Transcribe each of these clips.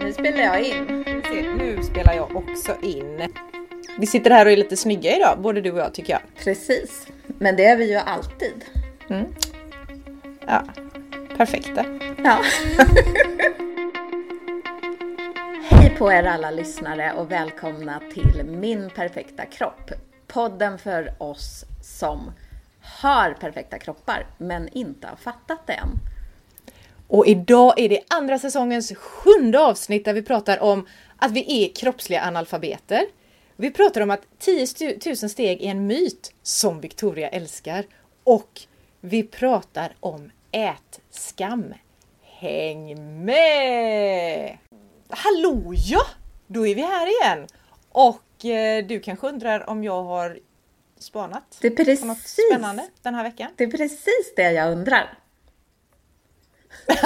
Nu spelar jag in. Nu spelar jag också in. Vi sitter här och är lite snygga idag, både du och jag tycker jag. Precis. Men det är vi ju alltid. Ja, perfekta. Ja. Hej på er alla lyssnare och välkomna till Min perfekta kropp. Podden för oss som har perfekta kroppar men inte har fattat det än. Och idag är det andra säsongens sjunde avsnitt där vi pratar om att vi är kroppsliga analfabeter. Vi pratar om att 10 000 steg är en myt som Victoria älskar. Och vi pratar om ätskam. Häng med! Hallå ja! Då är vi här igen! Och eh, du kanske undrar om jag har spanat Det är på något precis, spännande den här veckan? det är precis det jag undrar.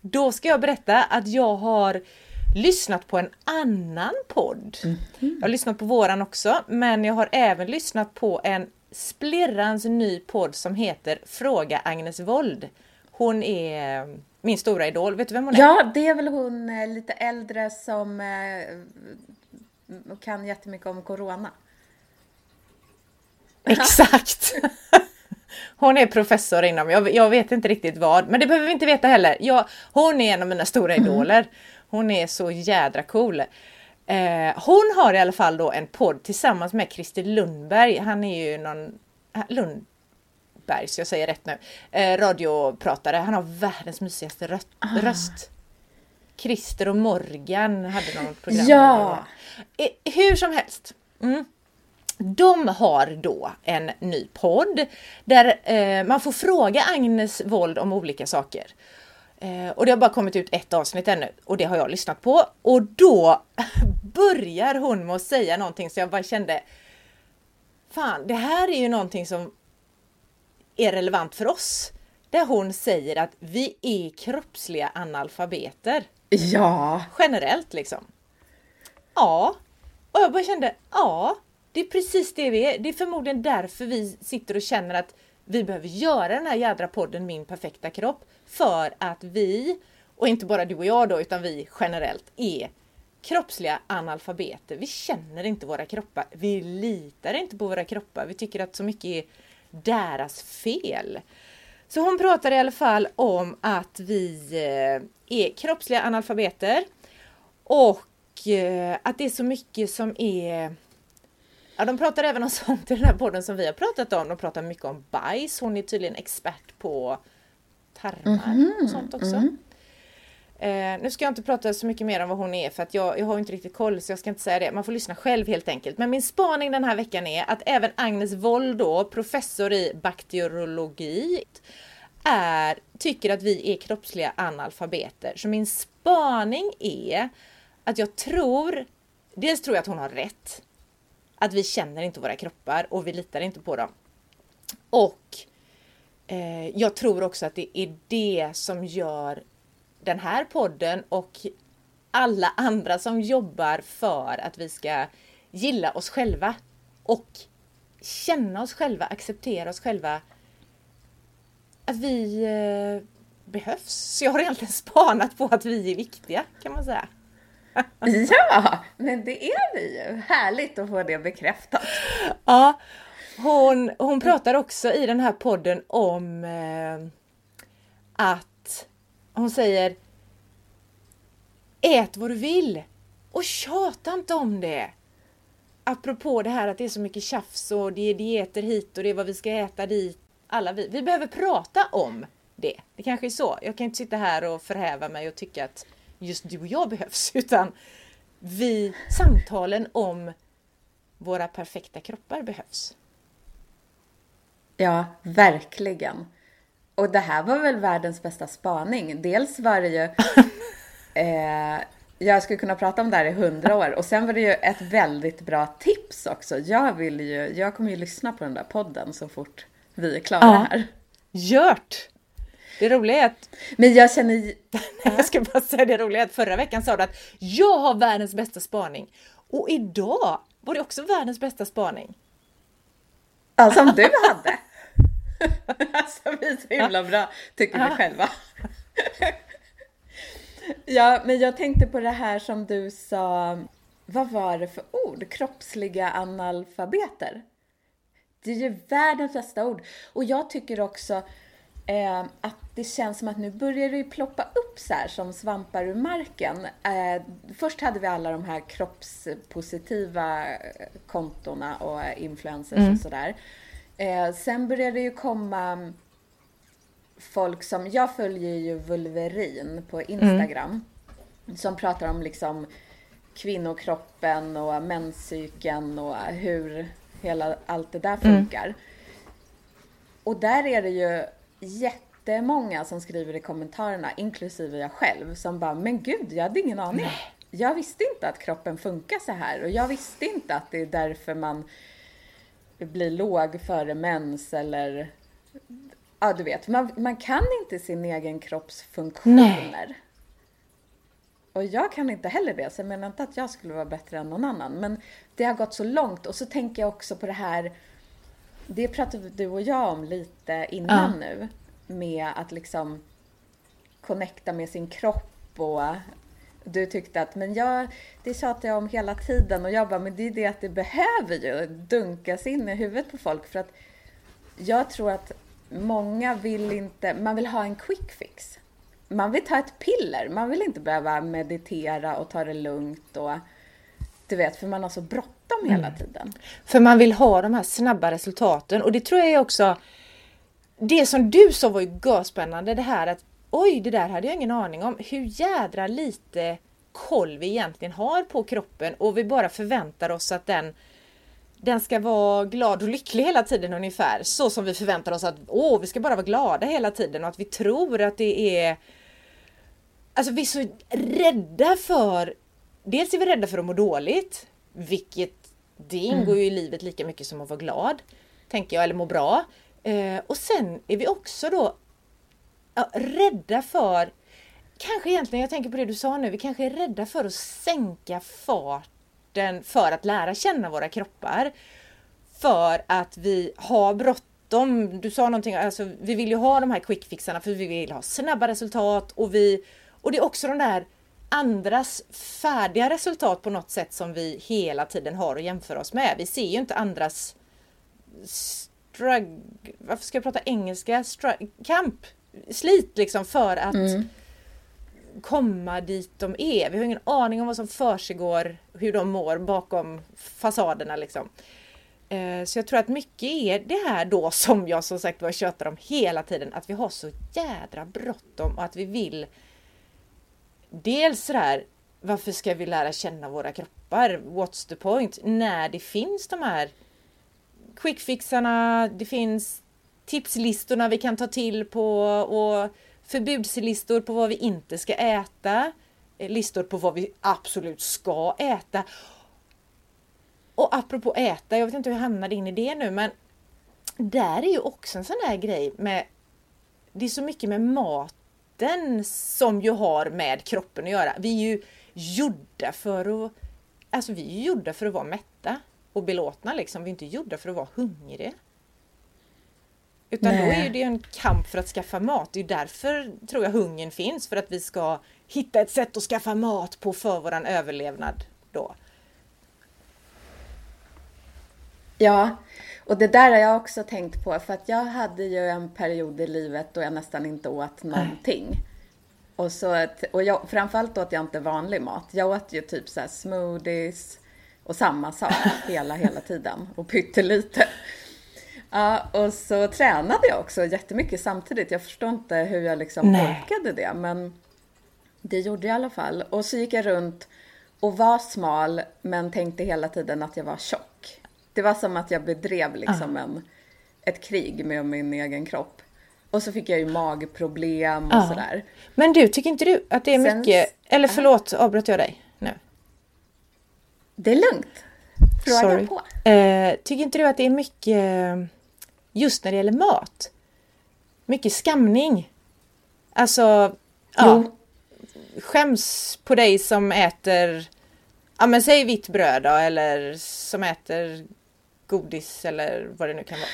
Då ska jag berätta att jag har lyssnat på en annan podd. Jag har lyssnat på våran också, men jag har även lyssnat på en splirrans ny podd som heter Fråga Agnes Wold. Hon är min stora idol. Vet du vem hon är? Ja, det är väl hon eh, lite äldre som eh, kan jättemycket om corona. Exakt! Hon är professor inom, jag, jag vet inte riktigt vad, men det behöver vi inte veta heller. Jag, hon är en av mina stora idoler. Hon är så jädra cool. Eh, hon har i alla fall då en podd tillsammans med Christer Lundberg. Han är ju någon... Lundberg, så jag säger rätt nu. Eh, radiopratare. Han har världens mysigaste röst. röst. Christer och Morgan hade något program. Ja. Eh, hur som helst. Mm. De har då en ny podd där eh, man får fråga Agnes Wold om olika saker. Eh, och det har bara kommit ut ett avsnitt ännu och det har jag lyssnat på. Och då börjar hon med att säga någonting så jag bara kände Fan, det här är ju någonting som är relevant för oss. Där hon säger att vi är kroppsliga analfabeter. Ja, Generellt liksom. Ja. Och jag bara kände, ja, det är precis det vi är. Det är förmodligen därför vi sitter och känner att vi behöver göra den här jädra podden Min perfekta kropp. För att vi, och inte bara du och jag då, utan vi generellt är kroppsliga analfabeter. Vi känner inte våra kroppar. Vi litar inte på våra kroppar. Vi tycker att så mycket är deras fel. Så hon pratar i alla fall om att vi eh, är kroppsliga analfabeter och eh, att det är så mycket som är Ja, de pratar även om sånt i den här podden som vi har pratat om. De pratar mycket om bajs. Hon är tydligen expert på tarmar och sånt också. Eh, nu ska jag inte prata så mycket mer om vad hon är för att jag, jag har inte riktigt koll så jag ska inte säga det. Man får lyssna själv helt enkelt. Men min spaning den här veckan är att även Agnes Wold då, professor i bakteriologi, är, tycker att vi är kroppsliga analfabeter. Så min spaning är att jag tror, dels tror jag att hon har rätt. Att vi känner inte våra kroppar och vi litar inte på dem. Och eh, jag tror också att det är det som gör den här podden och alla andra som jobbar för att vi ska gilla oss själva och känna oss själva, acceptera oss själva. Att vi eh, behövs. Så jag har egentligen spanat på att vi är viktiga kan man säga. ja, men det är vi ju. Härligt att få det bekräftat. Ja, hon, hon pratar också i den här podden om eh, att hon säger Ät vad du vill och tjata inte om det. Apropå det här att det är så mycket tjafs och det är dieter hit och det är vad vi ska äta dit. Alla vi, vi behöver prata om det. Det kanske är så. Jag kan inte sitta här och förhäva mig och tycka att just du och jag behövs utan vi, samtalen om våra perfekta kroppar behövs. Ja, verkligen. Och det här var väl världens bästa spaning. Dels var det ju... Eh, jag skulle kunna prata om det här i hundra år. Och sen var det ju ett väldigt bra tips också. Jag vill ju... Jag kommer ju lyssna på den där podden så fort vi är klara Ja. här. Gjort! Det roliga är att, Men jag känner... jag ska bara säga det roliga är att förra veckan sa du att jag har världens bästa spaning. Och idag var det också världens bästa spaning. Ja, som du hade. alltså vi är så himla bra, tycker vi själva. Ja, men jag tänkte på det här som du sa. Vad var det för ord? Kroppsliga analfabeter. Det är ju världens bästa ord. Och jag tycker också eh, att det känns som att nu börjar det ju ploppa upp så här som svampar ur marken. Eh, först hade vi alla de här kroppspositiva kontona och influencers mm. och sådär. Eh, sen började det ju komma folk som, jag följer ju Vulverin på Instagram. Mm. Som pratar om liksom kvinnokroppen och menscykeln och hur hela allt det där funkar. Mm. Och där är det ju jättemånga som skriver i kommentarerna, inklusive jag själv, som bara, men gud, jag hade ingen aning. Nej. Jag visste inte att kroppen funkar så här och jag visste inte att det är därför man blir låg före mens eller Ja, du vet, man, man kan inte sin egen kropps funktioner. Nej. Och jag kan inte heller det, så jag menar inte att jag skulle vara bättre än någon annan. Men det har gått så långt och så tänker jag också på det här, det pratade du och jag om lite innan ja. nu, med att liksom connecta med sin kropp och du tyckte att, men jag, det tjatar jag om hela tiden och jag bara, men det är det att det behöver ju dunkas in i huvudet på folk för att jag tror att många vill inte, man vill ha en quick fix. Man vill ta ett piller, man vill inte behöva meditera och ta det lugnt och du vet, för man har så bråttom mm. hela tiden. För man vill ha de här snabba resultaten och det tror jag också det som du sa var ju spännande det här att oj, det där hade jag ingen aning om. Hur jädra lite koll vi egentligen har på kroppen och vi bara förväntar oss att den den ska vara glad och lycklig hela tiden ungefär. Så som vi förväntar oss att åh, vi ska bara vara glada hela tiden och att vi tror att det är... Alltså vi är så rädda för... Dels är vi rädda för att må dåligt, vilket det ingår ju i livet lika mycket som att vara glad, tänker jag, eller må bra. Eh, och sen är vi också då ja, rädda för, kanske egentligen, jag tänker på det du sa nu, vi kanske är rädda för att sänka fart sporten för att lära känna våra kroppar. För att vi har bråttom. Du sa någonting, alltså vi vill ju ha de här quickfixarna för vi vill ha snabba resultat och vi och det är också de där andras färdiga resultat på något sätt som vi hela tiden har att jämföra oss med. Vi ser ju inte andras strugg... Varför ska jag prata engelska? Strug, kamp! Slit liksom för att mm komma dit de är. Vi har ingen aning om vad som försiggår, hur de mår bakom fasaderna liksom. Eh, så jag tror att mycket är det här då som jag som sagt var tjatar om hela tiden, att vi har så jädra bråttom och att vi vill Dels sådär, varför ska vi lära känna våra kroppar? What's the point? När det finns de här quickfixarna, det finns tipslistorna vi kan ta till på och förbudslistor på vad vi inte ska äta, eh, listor på vad vi absolut ska äta. Och apropå äta, jag vet inte hur jag hamnade in i det nu men där är ju också en sån där grej med Det är så mycket med mat maten som ju har med kroppen att göra. Vi är ju gjorda för att Alltså vi är gjorda för att vara mätta och belåtna liksom. Vi är inte gjorda för att vara hungriga. Utan Nej. då är det en kamp för att skaffa mat. Det är därför tror jag hungern finns, för att vi ska hitta ett sätt att skaffa mat på för våran överlevnad då. Ja, och det där har jag också tänkt på för att jag hade ju en period i livet då jag nästan inte åt någonting. Och, så, och jag, framförallt åt jag inte vanlig mat. Jag åt ju typ så smoothies och samma sak hela, hela tiden och pyttelite. Ja, och så tränade jag också jättemycket samtidigt. Jag förstår inte hur jag liksom Nej. orkade det, men det gjorde jag i alla fall. Och så gick jag runt och var smal, men tänkte hela tiden att jag var tjock. Det var som att jag bedrev liksom uh. en, ett krig med min egen kropp. Och så fick jag ju magproblem och uh. sådär. Men du, tycker inte du att det är Sen, mycket... Eller förlåt, avbröt jag dig nu? Det är lugnt. Fråga Sorry. på. Eh, tycker inte du att det är mycket just när det gäller mat. Mycket skamning. Alltså, ja. Skäms på dig som äter, ja men säg vitt bröd då, eller som äter godis eller vad det nu kan vara.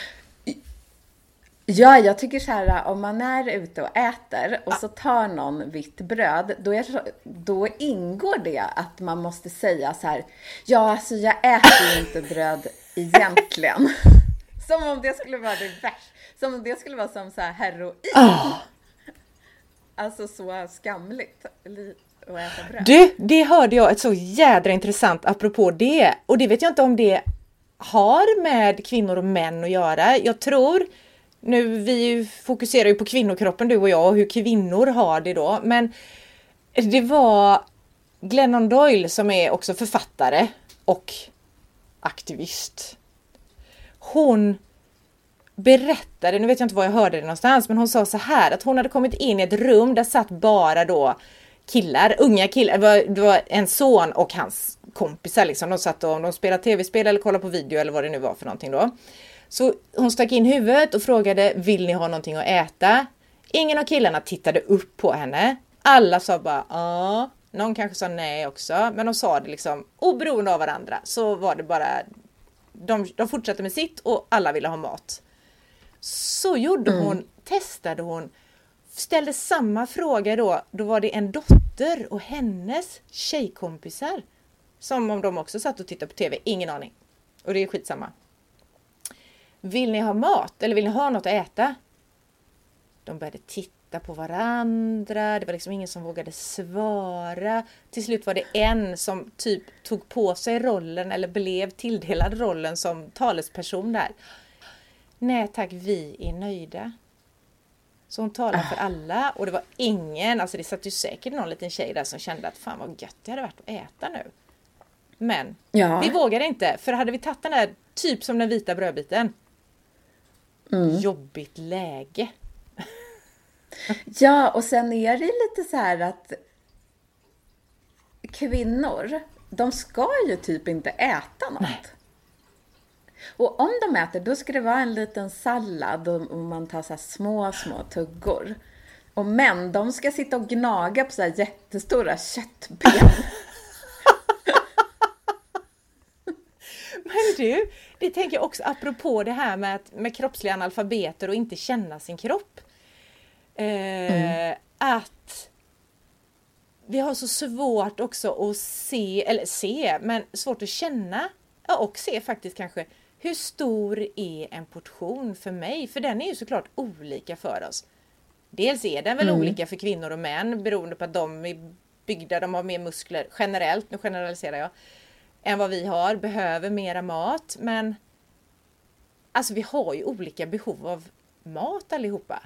Ja, jag tycker så här, om man är ute och äter och så tar någon vitt bröd, då, är, då ingår det att man måste säga så här, ja, alltså jag äter ju inte bröd egentligen. Som om det skulle vara det värsta. Som om det skulle vara som så här heroin. Oh. Alltså så skamligt att äta bröd. Du, det hörde jag ett så jädra intressant apropå det. Och det vet jag inte om det har med kvinnor och män att göra. Jag tror nu, vi fokuserar ju på kvinnokroppen du och jag och hur kvinnor har det då. Men det var Glennon Doyle som är också författare och aktivist. Hon berättade, nu vet jag inte var jag hörde det någonstans, men hon sa så här att hon hade kommit in i ett rum där satt bara då killar, unga killar. Det var, det var en son och hans kompisar liksom. De satt och de spelade tv-spel eller kollade på video eller vad det nu var för någonting då. Så hon stack in huvudet och frågade vill ni ha någonting att äta? Ingen av killarna tittade upp på henne. Alla sa bara ja. Någon kanske sa nej också, men de sa det liksom oberoende av varandra så var det bara de, de fortsatte med sitt och alla ville ha mat. Så gjorde mm. hon, testade hon, ställde samma fråga då. Då var det en dotter och hennes tjejkompisar. Som om de också satt och tittade på TV, ingen aning. Och det är skitsamma. Vill ni ha mat eller vill ni ha något att äta? De började titta på varandra. Det var liksom ingen som vågade svara. Till slut var det en som typ tog på sig rollen eller blev tilldelad rollen som talesperson där. Nej tack, vi är nöjda. Så hon talade för alla och det var ingen, alltså det satt ju säkert någon liten tjej där som kände att fan vad gött det hade varit att äta nu. Men ja. vi vågade inte, för hade vi tagit den där, typ som den vita brödbiten, Mm. Jobbigt läge. ja, och sen är det lite så här att kvinnor, de ska ju typ inte äta något. Nej. Och om de äter, då ska det vara en liten sallad och man tar så små, små tuggor. Och män, de ska sitta och gnaga på så här jättestora köttben. Men du, det tänker jag också apropå det här med, att, med kroppsliga analfabeter och inte känna sin kropp. Eh, mm. Att vi har så svårt också att se, eller se, men svårt att känna ja, och se faktiskt kanske hur stor är en portion för mig? För den är ju såklart olika för oss. Dels är den väl mm. olika för kvinnor och män beroende på att de är byggda, de har mer muskler generellt, nu generaliserar jag än vad vi har, behöver mera mat. Men alltså vi har ju olika behov av mat allihopa.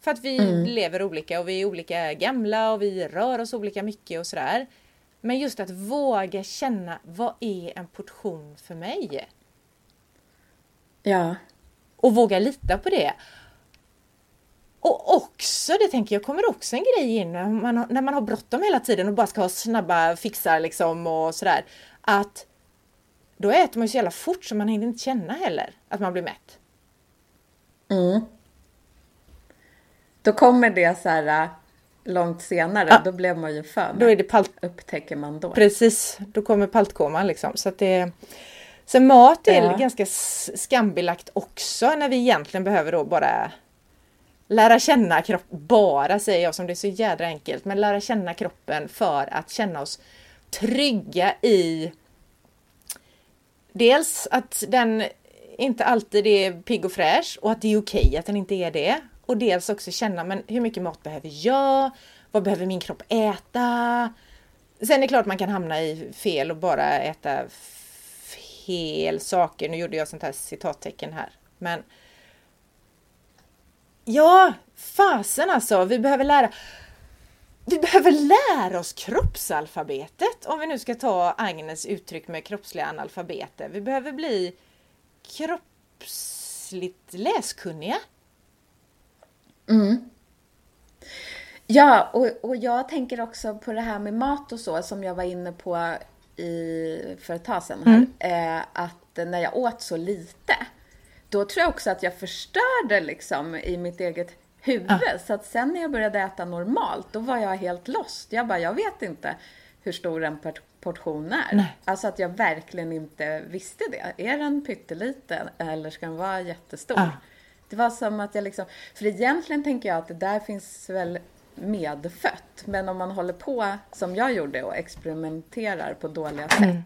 För att vi mm. lever olika och vi är olika gamla och vi rör oss olika mycket och sådär. Men just att våga känna, vad är en portion för mig? Ja. Och våga lita på det. Och också, det tänker jag, kommer också en grej in när man, har, när man har bråttom hela tiden och bara ska ha snabba fixar liksom och sådär. Att då äter man ju så jävla fort så man hinner inte känna heller att man blir mätt. Mm. Då kommer det så här äh, långt senare, ja. då blev man ju för Då är det palt... Upptäcker man då. Precis, då kommer paltkoman liksom. Så att det... Så mat är ja. ganska skambelagt också när vi egentligen behöver då bara lära känna kroppen, bara säger jag som det är så jädra enkelt, men lära känna kroppen för att känna oss trygga i dels att den inte alltid är pigg och fräsch och att det är okej okay att den inte är det. Och dels också känna, men hur mycket mat behöver jag? Vad behöver min kropp äta? Sen är det klart man kan hamna i fel och bara äta hel saker. Nu gjorde jag sånt här citattecken här. Men Ja, fasen alltså. Vi behöver lära vi behöver lära oss kroppsalfabetet om vi nu ska ta Agnes uttryck med kroppsliga analfabeter. Vi behöver bli kroppsligt läskunniga. Mm. Ja, och, och jag tänker också på det här med mat och så som jag var inne på i, för ett tag sedan här. Mm. Eh, att när jag åt så lite då tror jag också att jag förstörde liksom i mitt eget huvud. Ja. Så att sen när jag började äta normalt, då var jag helt lost. Jag bara, jag vet inte hur stor en portion är. Nej. Alltså att jag verkligen inte visste det. Är den pytteliten eller ska den vara jättestor? Ja. Det var som att jag liksom, för egentligen tänker jag att det där finns väl medfött. Men om man håller på som jag gjorde och experimenterar på dåliga sätt. Mm.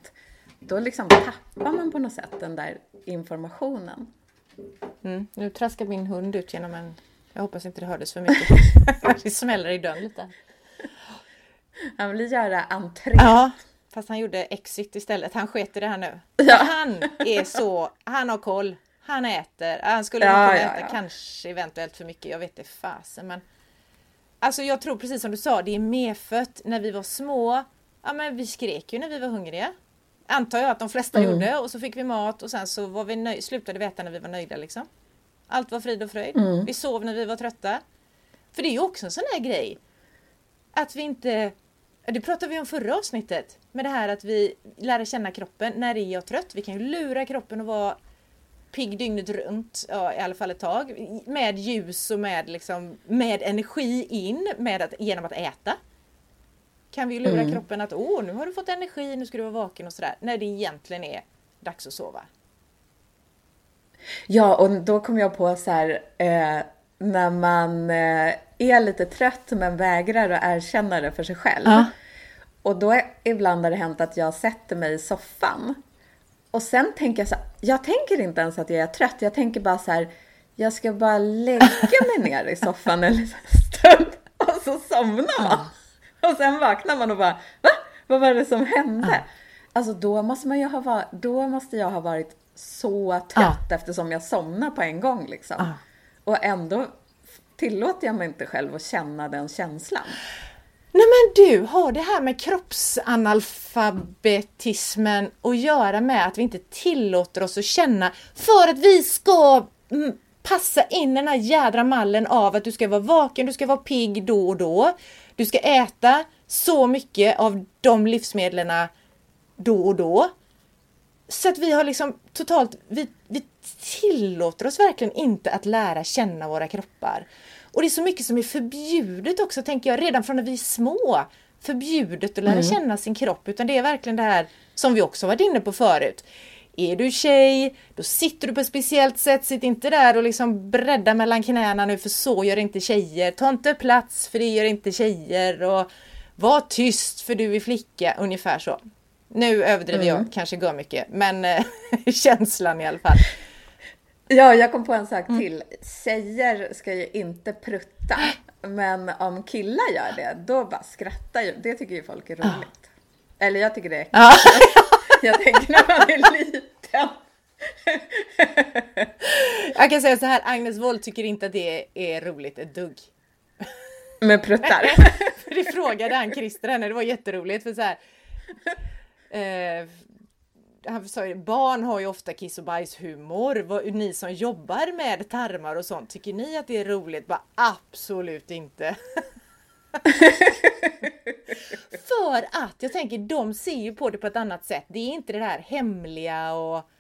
Då liksom tappar man på något sätt den där informationen. Mm. Nu traskar min hund ut genom en... Jag hoppas inte det hördes för mycket. det smäller i dörren lite. Han vill göra entré. Ja, fast han gjorde exit istället. Han sket i det här nu. Ja. Han är så... Han har koll. Han äter. Han skulle ja, kunna äta ja, kanske eventuellt för mycket. Jag vet inte fasen men... Alltså jag tror precis som du sa, det är medfött. När vi var små, ja men vi skrek ju när vi var hungriga. Antar jag att de flesta mm. gjorde och så fick vi mat och sen så var vi nöj- slutade vi äta när vi var nöjda liksom. Allt var frid och fröjd. Mm. Vi sov när vi var trötta. För det är ju också en sån här grej. Att vi inte, det pratade vi om förra avsnittet, med det här att vi lär känna kroppen. När är jag trött? Vi kan ju lura kroppen att vara pigg dygnet runt, ja, i alla fall ett tag. Med ljus och med, liksom, med energi in med att, genom att äta. Kan vi lura mm. kroppen att åh, nu har du fått energi, nu ska du vara vaken och sådär. När det egentligen är dags att sova. Ja, och då kom jag på så här, eh, när man eh, är lite trött men vägrar att erkänna det för sig själv. Ja. Och då ibland har det hänt att jag sätter mig i soffan och sen tänker jag så här, jag tänker inte ens att jag är trött. Jag tänker bara så här, jag ska bara lägga mig ner i soffan en liten stund och så somnar man. Och sen vaknar man och bara, va? Vad var det som hände? Alltså då måste, man ju ha varit, då måste jag ha varit så trött eftersom jag somnar på en gång liksom. Och ändå tillåter jag mig inte själv att känna den känslan. Nej men du, har det här med kroppsanalfabetismen att göra med att vi inte tillåter oss att känna för att vi ska mm, passa in den här jädra mallen av att du ska vara vaken, du ska vara pigg då och då. Du ska äta så mycket av de livsmedlen då och då. Så att vi har liksom totalt, vi, vi tillåter oss verkligen inte att lära känna våra kroppar. Och det är så mycket som är förbjudet också, tänker jag, redan från när vi är små. Förbjudet att lära mm. känna sin kropp, utan det är verkligen det här som vi också varit inne på förut. Är du tjej, då sitter du på ett speciellt sätt. Sitt inte där och liksom bredda mellan knäna nu för så gör inte tjejer. Ta inte plats för det gör inte tjejer. Och var tyst för du är flicka. Ungefär så. Nu överdriver mm. jag kanske går mycket men eh, känslan i alla fall. Ja, jag kom på en sak mm. till. Tjejer ska ju inte prutta. Men om killar gör det, då bara skrattar ju. Det tycker ju folk är roligt. Eller jag tycker det är ja. Jag tänker när man är liten. jag kan säga så här, Agnes Wold tycker inte att det är roligt ett dugg. Med pruttar? det frågade han Christer henne, det var jätteroligt för så här. Eh, han sa ju, barn har ju ofta kiss och bajshumor. Ni som jobbar med tarmar och sånt, tycker ni att det är roligt? Bara, absolut inte. För att jag tänker, de ser ju på det på ett annat sätt. Det är inte det här hemliga och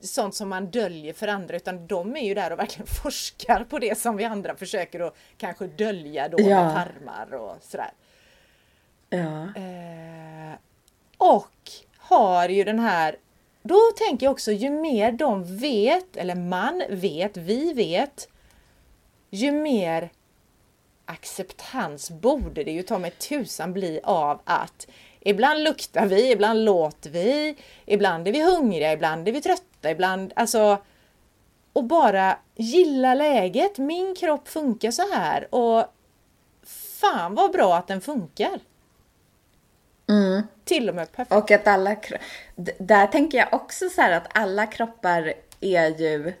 sånt som man döljer för andra utan de är ju där och verkligen forskar på det som vi andra försöker att kanske dölja då ja. med tarmar och sådär. Ja. Eh, och har ju den här då tänker jag också ju mer de vet, eller man vet, vi vet, ju mer acceptans borde det ju ta mig tusan bli av att ibland luktar vi, ibland låter vi, ibland är vi hungriga, ibland är vi trötta, ibland alltså och bara gilla läget. Min kropp funkar så här och fan vad bra att den funkar. Mm. Till och med perfekt. Och att alla... Där tänker jag också så här att alla kroppar är ju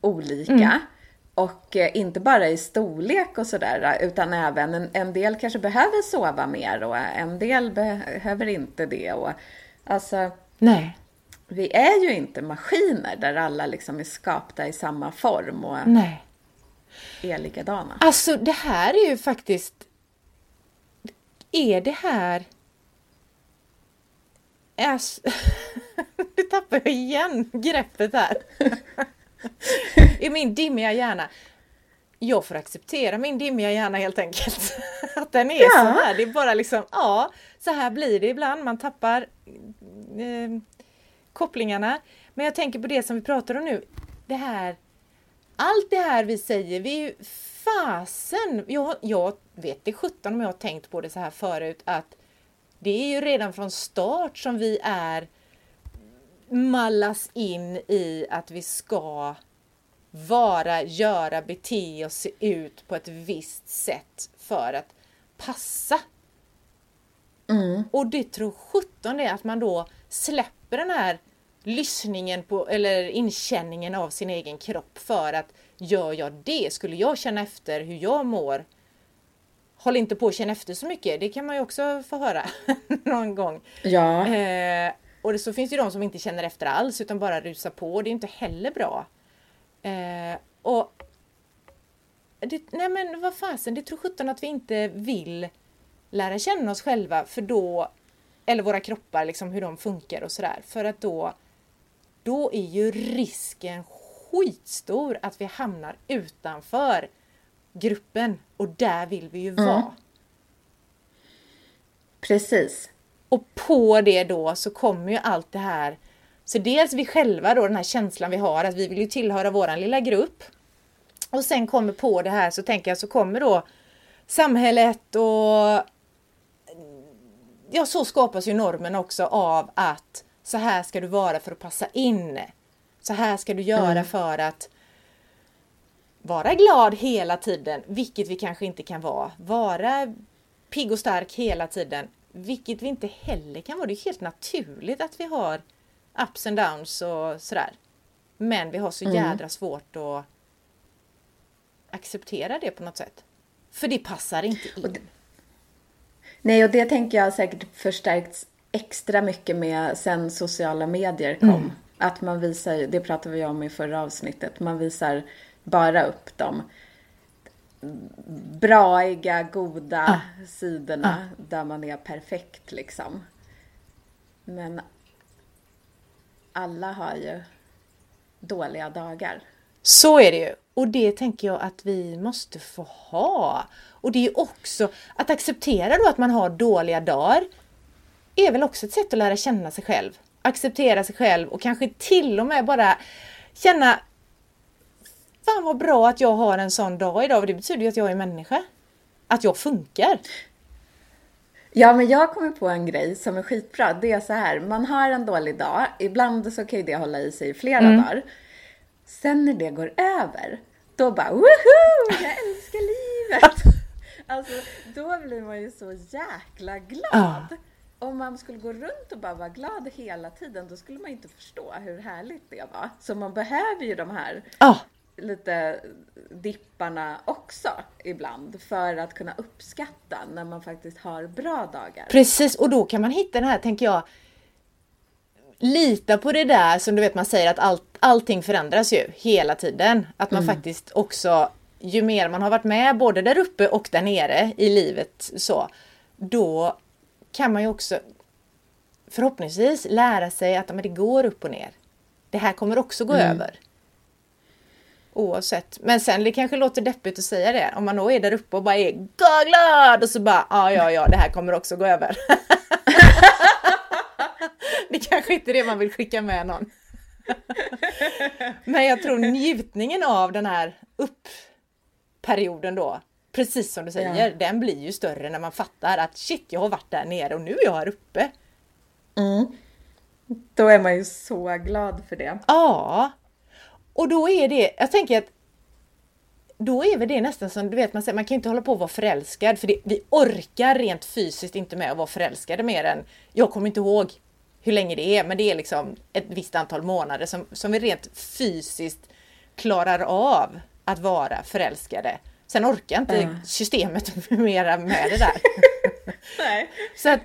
olika. Mm. Och eh, inte bara i storlek och sådär, utan även en, en, del kanske behöver sova mer och en del behöver inte det. Och, alltså, Nej. Vi är ju inte maskiner där alla liksom är skapta i samma form och Nej. är likadana. Alltså det här är ju faktiskt... Är det här Äsch. nu tappar jag igen greppet här. I min dimmiga hjärna. Jag får acceptera min dimmiga hjärna helt enkelt. Att den är ja. så här. Det är bara liksom, ja, så här blir det ibland. Man tappar eh, kopplingarna. Men jag tänker på det som vi pratar om nu. Det här allt det här vi säger, vi är ju fasen, jag, jag vet det 17 om jag har tänkt på det så här förut att det är ju redan från start som vi är mallas in i att vi ska vara, göra, bete och se ut på ett visst sätt för att passa. Mm. Och det tror sjutton det att man då släpper den här lyssningen på eller inkänningen av sin egen kropp för att gör jag det, skulle jag känna efter hur jag mår Håll inte på att känna efter så mycket, det kan man ju också få höra någon gång. Ja. Eh, och så finns det ju de som inte känner efter alls utan bara rusar på. Det är inte heller bra. Eh, och det, Nej men vad fasen, det tror sjutton att vi inte vill lära känna oss själva för då eller våra kroppar, liksom hur de funkar och sådär. För att då då är ju risken skitstor att vi hamnar utanför gruppen och där vill vi ju Mm. vara. Precis. Och på det då så kommer ju allt det här. Så dels vi själva då, den här känslan vi har att vi vill ju tillhöra våran lilla grupp. Och sen kommer på det här så tänker jag så kommer då samhället och ja, så skapas ju normen också av att så här ska du vara för att passa in. Så här ska du göra för att vara glad hela tiden, vilket vi kanske inte kan vara. Vara pigg och stark hela tiden, vilket vi inte heller kan vara. Det är helt naturligt att vi har ups and downs och sådär. Men vi har så jädra svårt att acceptera det på något sätt. För det passar inte in. Nej, och det tänker jag säkert förstärkts extra mycket med sen sociala medier kom. Att man visar, det pratade vi om i förra avsnittet, man visar bara upp de braiga, goda sidorna där man är perfekt liksom. Men alla har ju dåliga dagar. Så är det ju. Och det tänker jag att vi måste få ha. Och det är också att acceptera då att man har dåliga dagar är väl också ett sätt att lära känna sig själv. Acceptera sig själv och kanske till och med bara känna Fan vad bra att jag har en sån dag idag, det betyder ju att jag är människa. Att jag funkar. Ja, men jag kommer på en grej som är skitbra. Det är så här, man har en dålig dag. Ibland så kan ju det hålla i sig i flera dagar. Sen när det går över, då bara woho! Jag älskar livet! Alltså, då blir man ju så jäkla glad. Ja. Om man skulle gå runt och bara vara glad hela tiden, då skulle man inte förstå hur härligt det var. Så man behöver ju de här Ja, lite dipparna också ibland för att kunna uppskatta när man faktiskt har bra dagar. Precis, och då kan man hitta den här, tänker jag, lita på det där som du vet man säger att allt, allting förändras ju hela tiden. Att man faktiskt också, ju mer man har varit med både där uppe och där nere i livet så, då kan man ju också förhoppningsvis lära sig att men det går upp och ner. Det här kommer också gå över. Oavsett. Men sen det kanske låter deppigt att säga det. Om man då är där uppe och bara är "Gå glad och så bara ja, ja, ja, det här kommer också gå över. det kanske inte är det man vill skicka med någon. Men jag tror njutningen av den här uppperioden då, precis som du säger, den blir ju större när man fattar att shit, jag har varit där nere och nu är jag här uppe. Då är man ju så glad för det. Ja. Och då är det, jag tänker att då är väl det nästan som, du vet man säger, man kan inte hålla på att vara förälskad för det, vi orkar rent fysiskt inte med att vara förälskade mer än, jag kommer inte ihåg hur länge det är, men det är liksom ett visst antal månader som, som vi rent fysiskt klarar av att vara förälskade. Sen orkar inte Ja. systemet mera med det där. Nej. Så att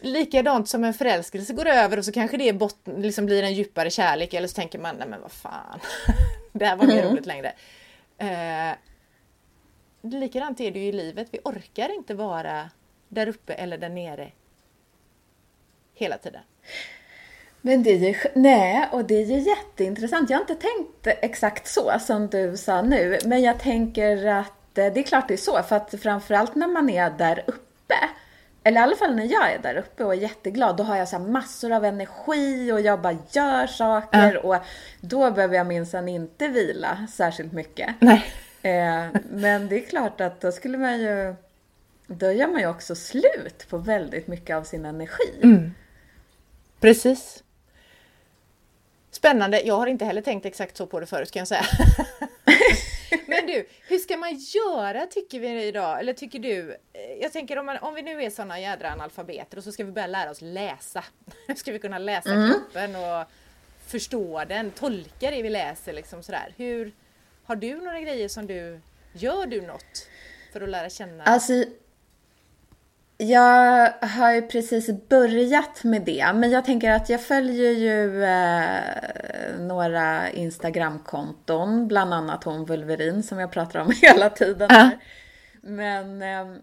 likadant som en förälskelse går över och så kanske det botten, liksom blir en djupare kärlek eller så tänker man, nej men vad fan, det här var mer roligt längre. Eh, likadant är det ju i livet, vi orkar inte vara där uppe eller där nere hela tiden. Men det är ju, nej, och det är ju jätteintressant. Jag har inte tänkt exakt så som du sa nu, men jag tänker att eh, det är klart det är så, för att framförallt när man är där uppe eller i alla fall när jag är där uppe och är jätteglad, då har jag så massor av energi och jag bara gör saker Ja. och då behöver jag minsann inte vila särskilt mycket. Nej. Eh, men det är klart att då skulle man ju, då gör man ju också slut på väldigt mycket av sin energi. Mm. Precis. Spännande. Jag har inte heller tänkt exakt så på det förut kan jag säga. Men du, hur ska man göra tycker vi idag? Eller tycker du? Eh, Jag tänker om, man, om vi nu är såna jädra analfabeter och så ska vi börja lära oss läsa. Hur ska vi kunna läsa kroppen och förstå den, tolka det vi läser liksom sådär. Hur, har du några grejer som du, gör du något för att lära känna? Alltså, jag har ju precis börjat med det, men jag tänker att jag följer ju eh, några Instagramkonton, bland annat hon Vulverin som jag pratar om hela tiden. Ja. Här. Men eh,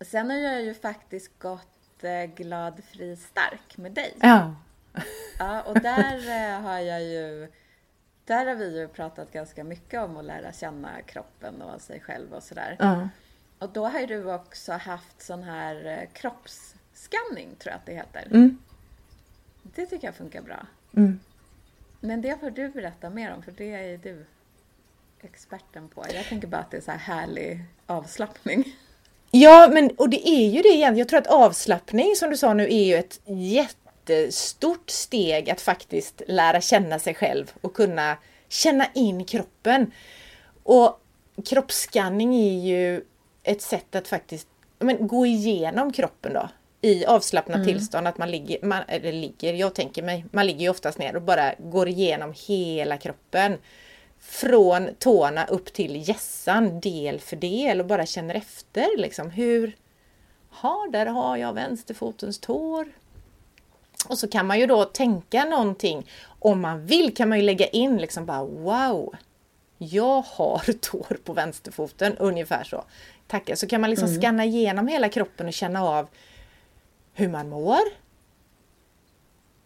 sen har jag ju faktiskt gått eh, glad, fri, stark med dig. Ja. Ja, och där eh, har jag ju, där har vi ju pratat ganska mycket om att lära känna kroppen och sig själv och sådär. Ja. Och då har ju du också haft sån här eh, kroppsskanning, tror jag att det heter. Mm. Det tycker jag funkar bra. Mm. Men det får du berätta mer om, för det är du experten på. Jag tänker bara att det är så här härlig avslappning. Ja, men och det är ju det igen. Jag tror att avslappning som du sa nu är ju ett jättestort steg att faktiskt lära känna sig själv och kunna känna in kroppen. Och kroppsskanning är ju ett sätt att faktiskt men, gå igenom kroppen då i avslappnat tillstånd. Att man ligger, man, eller ligger, jag tänker mig, man ligger ju oftast ner och bara går igenom hela kroppen. Från tårna upp till hjässan del för del och bara känner efter liksom hur... Ja, där har jag vänsterfotens tår. Och så kan man ju då tänka någonting. Om man vill kan man ju lägga in liksom bara wow! Jag har tår på vänsterfoten, ungefär så. Tackar. Så kan man liksom scanna igenom hela kroppen och känna av hur man mår.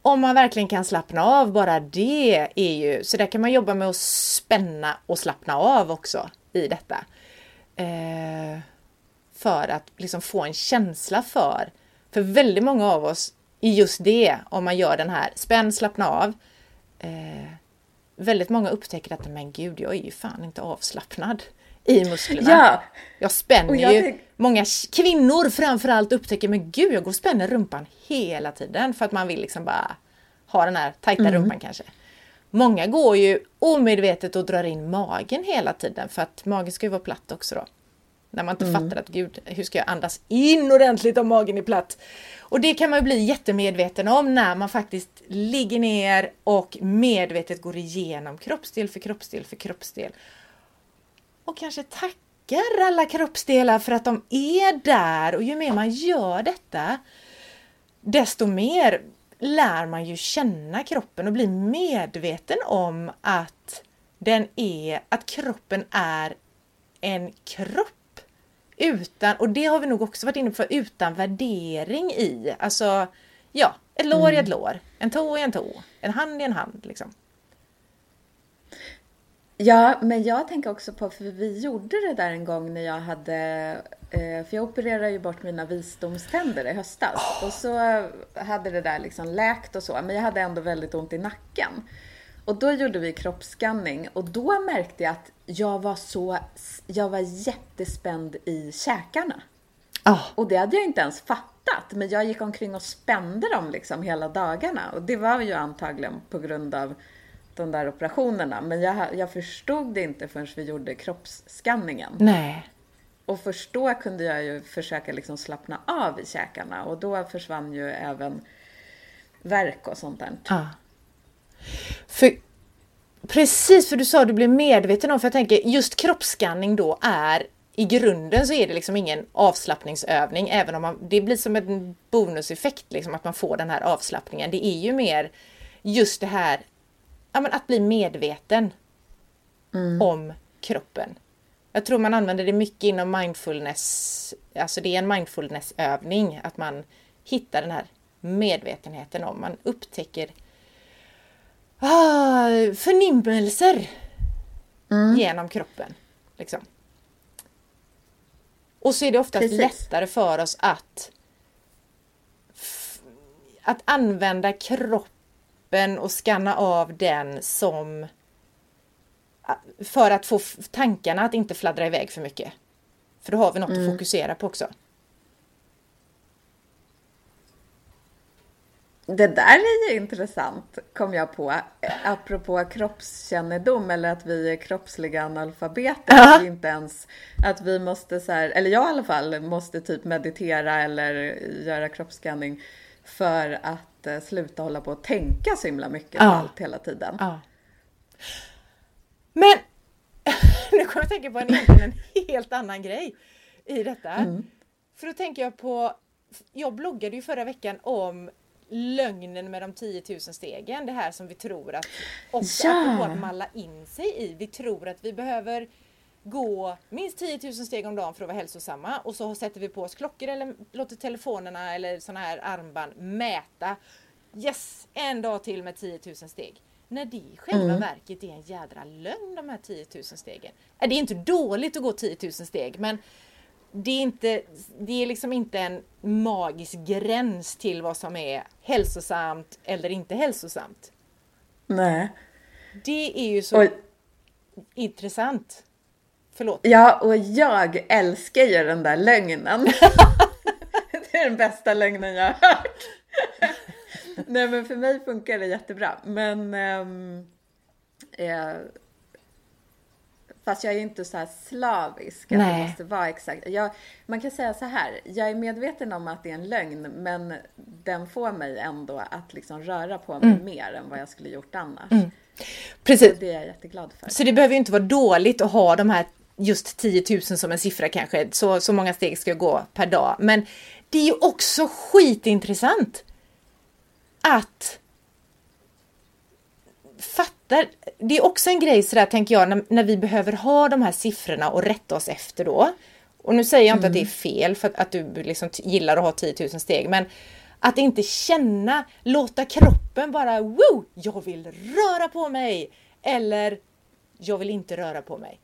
Om man verkligen kan slappna av, bara det är ju... Så där kan man jobba med att spänna och slappna av också i detta. Eh, för att liksom få en känsla för... För väldigt många av oss i just det, om man gör den här spänn, slappna av. Eh, väldigt många upptäcker att men gud, jag är ju fan inte avslappnad i musklerna. Ja! Jag spänner jag ju. tänk- Många kvinnor framförallt upptäcker, men gud jag går och spänner rumpan hela tiden för att man vill liksom bara ha den här tajta Mm. rumpan kanske. Många går ju omedvetet och drar in magen hela tiden för att magen ska ju vara platt också då. När man inte Mm. fattar att gud, hur ska jag andas in ordentligt om magen är platt? Och det kan man ju bli jättemedveten om när man faktiskt ligger ner och medvetet går igenom kroppsdel för kroppsdel för kroppsdel och kanske tackar alla kroppsdelar för att de är där och ju mer man gör detta desto mer lär man ju känna kroppen och bli medveten om att den är, att kroppen är en kropp. Utan, och det har vi nog också varit inne på, utan värdering i. Alltså, ja, ett lår är ett lår, en tå är en tå, en hand är en hand liksom. Ja, men jag tänker också på, för vi gjorde det där en gång när jag hade, eh, för jag opererade ju bort mina visdomständer i höstas. Och så hade det där liksom läkt och så, men jag hade ändå väldigt ont i nacken. Och då gjorde vi kroppsskanning och då märkte jag att jag var så, jag var jättespänd i käkarna. Ah, Och det hade jag inte ens fattat, men jag gick omkring och spände dem liksom hela dagarna. Och det var ju antagligen på grund av de där operationerna. Men jag, jag förstod det inte förrän vi gjorde kroppsskanningen. nej. Och först då kunde jag ju försöka liksom slappna av i käkarna. Och då försvann ju även värk och sånt där. Ja. För, precis, för du sa att du blev medveten om, för jag tänker just kroppsskanning då är i grunden så är det liksom ingen avslappningsövning, även om man, det blir som en bonuseffekt, liksom, att man får den här avslappningen. Det är ju mer just det här ja, men att bli medveten om kroppen. Jag tror man använder det mycket inom mindfulness, alltså det är en mindfulnessövning, att man hittar den här medvetenheten om, man upptäcker ah, förnimmelser genom kroppen. Liksom. Och så är det oftast Precis. lättare för oss att att använda kroppen och skanna av den som för att få tankarna att inte fladdra iväg för mycket. För då har vi något mm. att fokusera på också. Det där är ju intressant, kom jag på. Apropå kroppskännedom eller att vi är kroppsliga analfabeter. Ja. Att vi inte ens, att vi måste så här, eller jag i alla fall, måste typ meditera eller göra kroppsskanning för att eh, sluta hålla på och tänka så himla mycket ja. på allt hela tiden. Ja. Men nu kommer jag att tänka på en, en helt annan grej i detta. Mm. För då tänker jag på, jag bloggade ju förra veckan om lögnen med de 10 000 stegen. Det här som vi tror att, också ja. att malla in sig i. Vi tror att vi behöver gå minst 10 000 steg om dagen för att vara hälsosamma och så sätter vi på oss klockor eller låter telefonerna eller sådana här armband mäta. Yes, en dag till med 10 000 steg. När det i själva mm. verket är en jädra lögn de här 10 000 stegen. Det är inte dåligt att gå 10 000 steg men det är, inte, det är liksom inte en magisk gräns till vad som är hälsosamt eller inte hälsosamt. Nej. Det är ju så och, intressant. Förlåt. Ja, och jag älskar ju den där lögnen. det är den bästa lögnen jag har hört. Nej, men för mig funkar det jättebra. Men ähm, äh, Fast jag är inte så här slavisk. Att det måste vara exakt. Jag, man kan säga så här. Jag är medveten om att det är en lögn. Men den får mig ändå att liksom röra på mig mm. mer än vad jag skulle gjort annars. Mm. Precis. Och det är jag jätteglad för. Så det behöver ju inte vara dåligt att ha de här just 10 000 som en siffra kanske. Så, så många steg ska jag gå per dag. Men det är ju också skitintressant att fattar. Det är också en grej sådär tänker jag när, när vi behöver ha de här siffrorna och rätta oss efter då. Och nu säger jag inte mm. att det är mm. fel för att, att du liksom gillar att ha 10 000 steg men att inte känna, låta kroppen bara wow, jag vill röra på mig eller jag vill inte röra på mig.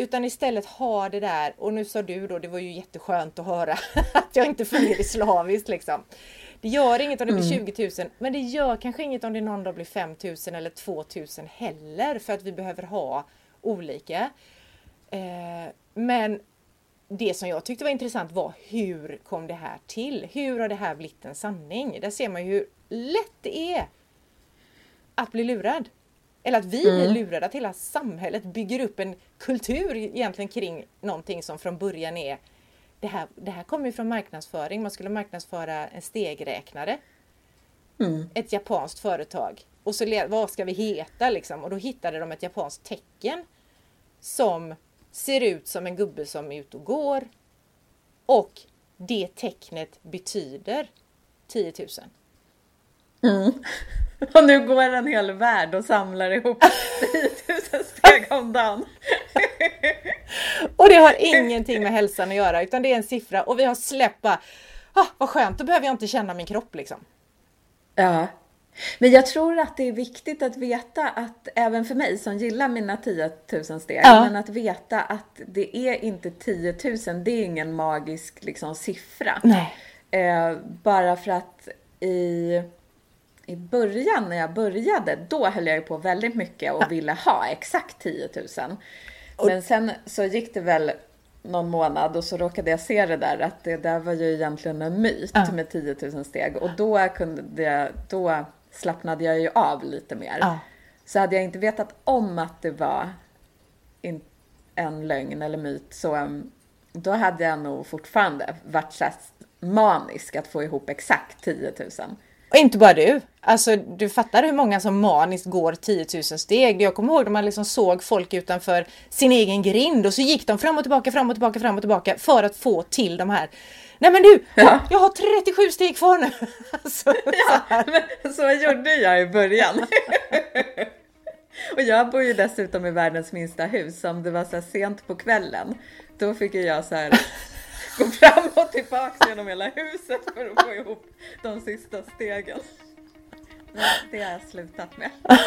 Utan istället ha det där och nu sa du då, det var ju jätteskönt att höra att jag inte följer det slaviskt liksom. Det gör inget om det blir 20 mm. 000 men det gör kanske inget om det någon dag blir 5 000 eller 2 000 heller för att vi behöver ha olika. Eh, men det som jag tyckte var intressant var hur kom det här till? Hur har det här blivit en sanning? Där ser man ju hur lätt det är att bli lurad. Eller att vi mm. blir lurade, att hela samhället bygger upp en kultur egentligen kring någonting som från början är det här, det här kommer ju från marknadsföring. Man skulle marknadsföra en stegräknare. Mm. Ett japanskt företag. Och så vad ska vi heta liksom? Och då hittade de ett japanskt tecken som ser ut som en gubbe som är ute och går. Och det tecknet betyder 10 000. Mm. Och nu går en hel värld och samlar ihop 10 000 steg om dagen. och det har ingenting med hälsan att göra utan det är en siffra och vi har släppt bara, ah, vad skönt, då behöver jag inte känna min kropp liksom. Ja. Men jag tror att det är viktigt att veta att även för mig som gillar mina 10 000 steg, ja. men att veta att det är inte 10 000, det är ingen magisk liksom, siffra. Nej. Eh, bara för att i i början när jag började, då höll jag ju på väldigt mycket och ville ha exakt 10 000. Men sen så gick det väl någon månad och så råkade jag se det där att det där var ju egentligen en myt ja. med 10 000 steg och då kunde jag, då slappnade jag ju av lite mer. Ja. Så hade jag inte vetat om att det var en lögn eller myt så um, då hade jag nog fortfarande varit så manisk att få ihop exakt 10 000. Och inte bara du. Alltså du fattar hur många som maniskt går 10 000 steg. Jag kommer ihåg när man liksom såg folk utanför sin egen grind och så gick de fram och tillbaka, fram och tillbaka, fram och tillbaka för att få till de här Nej men du, ja. jag har 37 steg kvar nu! Alltså, ja, så, så gjorde jag i början. och jag bor ju dessutom i världens minsta hus, om det var så sent på kvällen, då fick jag så här gå fram och tillbaka genom hela huset för att få ihop de sista stegen. Det har jag slutat med.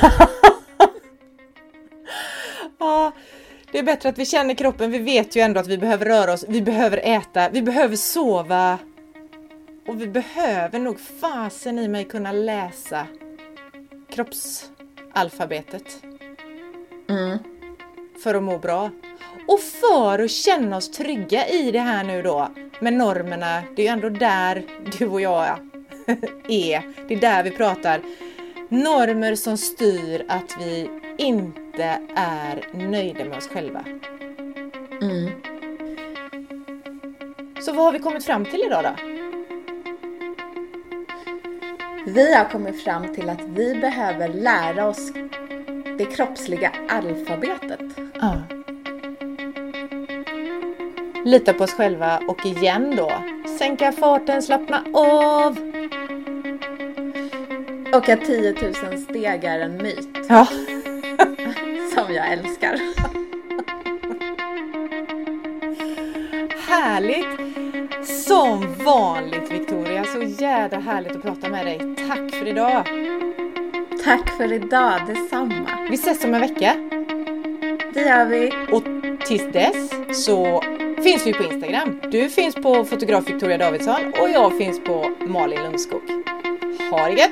ja, det är bättre att vi känner kroppen. Vi vet ju ändå att vi behöver röra oss, vi behöver äta, vi behöver sova Och vi behöver nog fasen i mig kunna läsa kroppsalfabetet. Mm. För att må bra. Och för att känna oss trygga i det här nu då med normerna. Det är ju ändå där du och jag är. Det är där vi pratar. Normer som styr att vi inte är nöjda med oss själva. Mm. Så vad har vi kommit fram till idag då? Vi har kommit fram till att vi behöver lära oss det kroppsliga alfabetet. Ja. Lita på oss själva och igen då, sänka farten, slappna av. Och att 10 000 steg är en myt Ja. som jag älskar. Härligt! Som vanligt Victoria, så jädra härligt att prata med dig. Tack för idag! Tack för idag, detsamma. Vi ses om en vecka Det gör vi. och tills dess så finns vi på Instagram. Du finns på fotograf Victoria Davidsson och jag finns på Malin Lundskog. Ha det gött!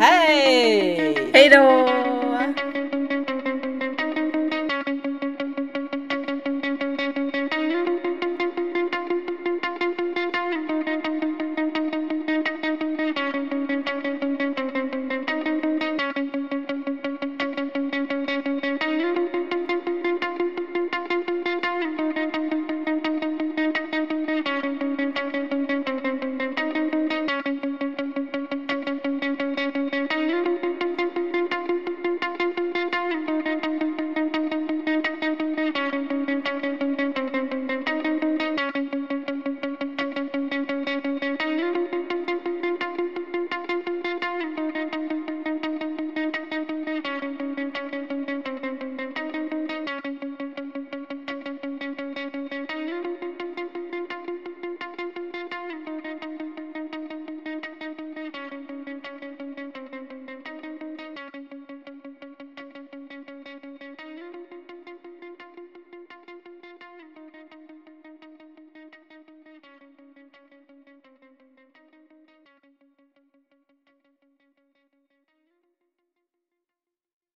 Hej! Hej då!